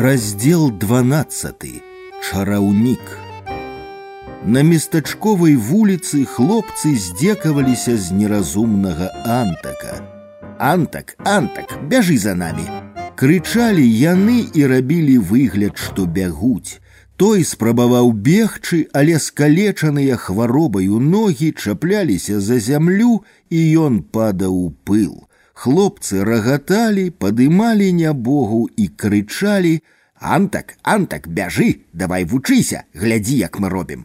Раздел 12. Чараўнік. На местачковай вуліцы хлопцы здзекаваліся з неразумнага антака. Антак, антак, бяжы за намі. Крычалі яны і рабілі выгляд, што бягуць. Той спрабаваў бегчы, але скалечаныя хваробаю ногі чапляліся за зямлю, і ён падаў у пыл. Хлопцы рагаталі, падымалі нябогу і крычалі: « Антак, антак, бяжы, давай вучыся, глядзі, як мы робім.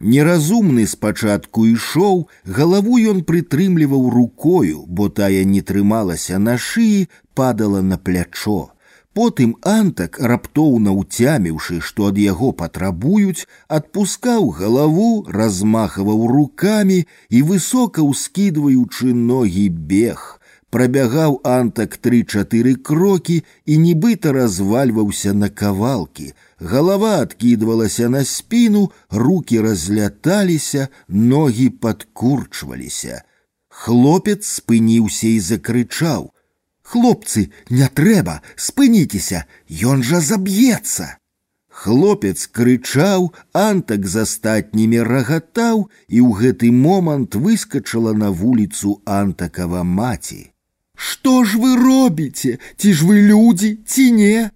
Неразумны спачатку ішоў, галаву ён прытрымліваў рукою, бо тая не трымалася на шыі, падала на плячо. Потым антак, раптоўна ўцяміўшы, што ад яго патрабуюць, адпускаў галаву, размахваў рукамі і высока ўскідваючы ногі бег пробягаў антак тры-чатыры крокі і нібыта развальваўся на кавалкі. Галава адкідвалася на спіну, руки разляталіся, ногі падкурчваліся. Хлопец спыніўся і закрычаў: « Хлопцы, не трэба, спыніцеся, ён жа заб'ецца. Хлопец крычаў, антак з астатнімі рагатаў, і ў гэты момант выскачала на вуліцу антакава маці. Что ж вы робіце, ці ж вы людзі, ці не?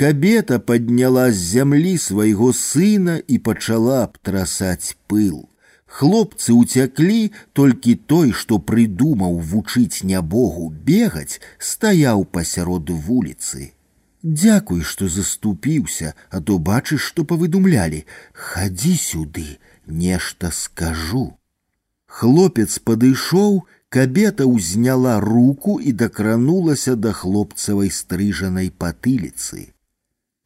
Кабета падняла з зямлі свайго сына і пачала абтрасаць пыл. Хлопцы ўцяклі, толькі той, што прыдумаў вучыць нябогу бегаць, стаяў пасярод вуліцы. Дзякуй, што заступіўся, а то бачыш, што павыдумлялі: Хадзі сюды, нешта скажу. Хлопец падышоў, Кабета ўзняла руку і дакранулася да хлопцавай стрыжанай патыліцы.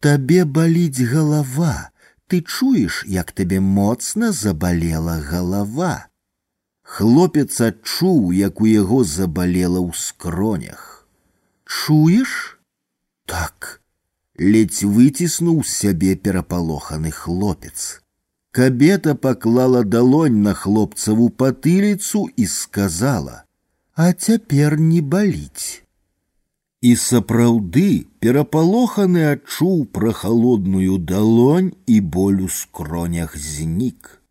Табе баліць галава, ты чуеш, як табе моцна забалела галава. Хлопец адчуў, як у яго забалела ў скронях. Чуеш? Так, ледзь выціснуў з сябе перапалоханы хлопец. Кабета поклала долонь на хлопцеву потылицу и сказала: « А теперь не баліць. И сапраўды перапалоханы адчуў пра холодную долонь и боль у скронях знік.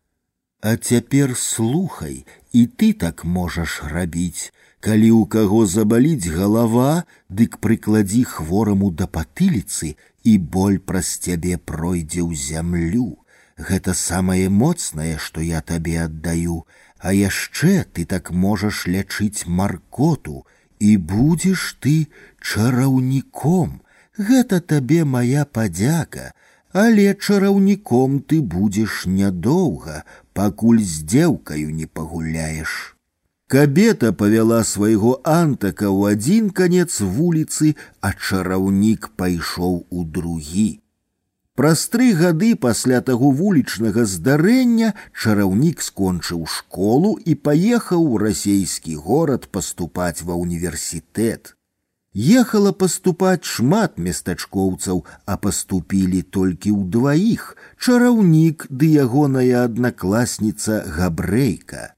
А цяпер слухай, и ты так можаш рабіць, калі у каго забаліць голова, дык прыкладзі хвораму да патыліцы, і боль праз цябе пройдзе ў зямлю гэта самае моцнае, што я табе аддаю, а яшчэ ты так можаш лячыць маркоту, і будзеш ты чараўніком. Гэта табе моя падзяка, але чараўніком ты будзеш нядоўга, пакуль з дзеўкаю не пагуляеш. Кабета павяла свайго антака ў адзін канец вуліцы, а чараўнік пайшоў у другі. Праз тры гады пасля таго вулічнага здарэння чараўнік скончыў школу і паехаў у расійскі горад паступаць ва універсітэт. Ехала паступаць шмат местачкоўцаў, а паступілі толькі ў дваіх чараўнік ды ягоная аднакласніца габрэйка.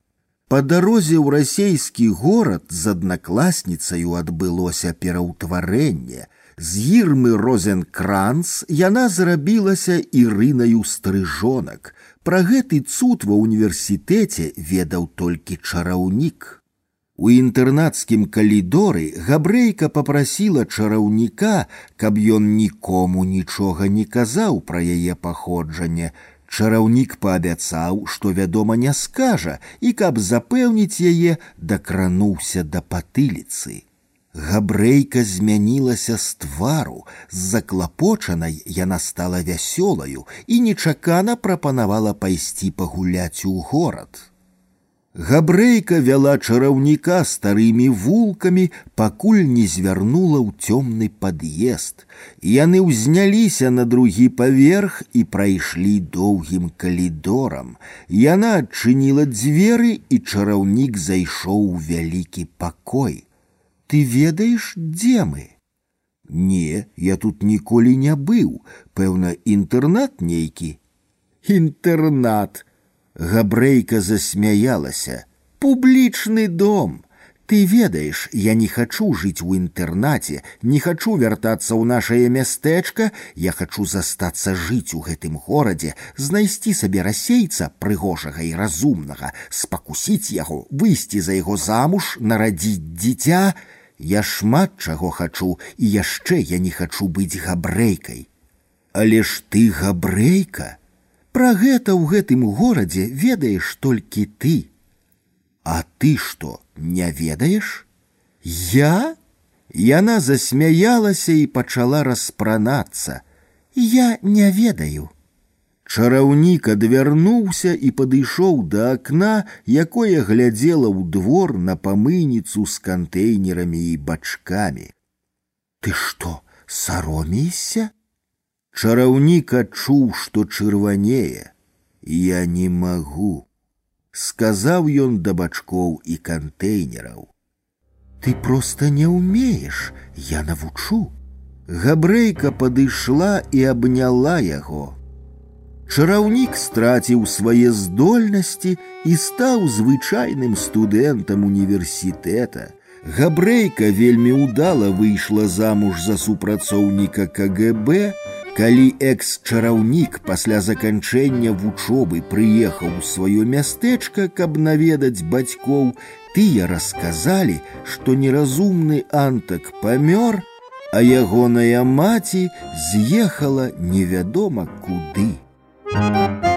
Па дарозе ў расійскі горад з аднакласніцаю адбылося пераўтварэнне, з ірмы розенкранц яна зрабілася ірынаю стрыжонак. Пра гэты цуд ва ўніверсітэце ведаў толькі чараўнік. У інтэрнацкім калідоры габрэйка попрасіла чараўніка, каб ён нікому нічога не казаў пра яе паходжанне. Чараўнік паабяцаў, што вядома не скажа, і каб запэўніць яе, дакрануўся да патыліцы. Габрэйка змянілася з твару, з заклапочанай яна стала вясёлаю і нечакана прапанавала пайсці пагуляць у горад. Габрэйка вяла чараўніка старымі вулкамі, пакуль не звярнула ў цёмны пад'езд. Яны ўзняліся на другі паверх і прайшлі доўгім калідорам. Яна адчыніла дзверы, і чараўнік зайшоў у вялікі пакой. Ты ведаеш, дзе мы? Не, я тут ніколі не быў, пэўна, інтэрнат нейкі. Інтэрнат, Габрэйка засмяялася. Публічны дом. Ты ведаеш, я не хачу жыць у інтэрнаце, не хачу вяртацца ў нашае мястэчка, я хачу застацца жыць у гэтым горадзе, знайсці сабе расейца прыгожага і разумнага, спакусіць яго, выйсці за яго замуж, нарадзіць дзіця. Я шмат чаго хачу, і яшчэ я не хачу быць габрэйкай. Але ж ты габрэйка, Пра гэта ў гэтым горадзе ведаеш толькі ты. А ты што, не ведаеш? Я? Яна засмяялася і пачала распранацца. Я не ведаю. Чараўнік адвярнуўся і падышоў да акна, якое глядзела ў двор на памыніцу з кантэйнерамі і бачкамі. Ты што, саромейся? Чараўнік адчуў, што чырванее. Я не магу, сказаў ён да бачкоў і кантэйнераў. Ты проста не ўмееш, я навучу. Габрэйка падышла і абняла яго. Чараўнік страціў свае здольнасці і стаў звычайным студэнтам універсітэта. Габрэйка вельмі ўдала выйшла замуж за супрацоўніка КГБ, Калі экс-чараўнік пасля заканчэння вучобы прыехаў у сваё мястэчка, каб наведаць бацькоў, тыя расказалі, што неразумны антак памёр, а ягоная маці з'ехала невядома куды. Thank you.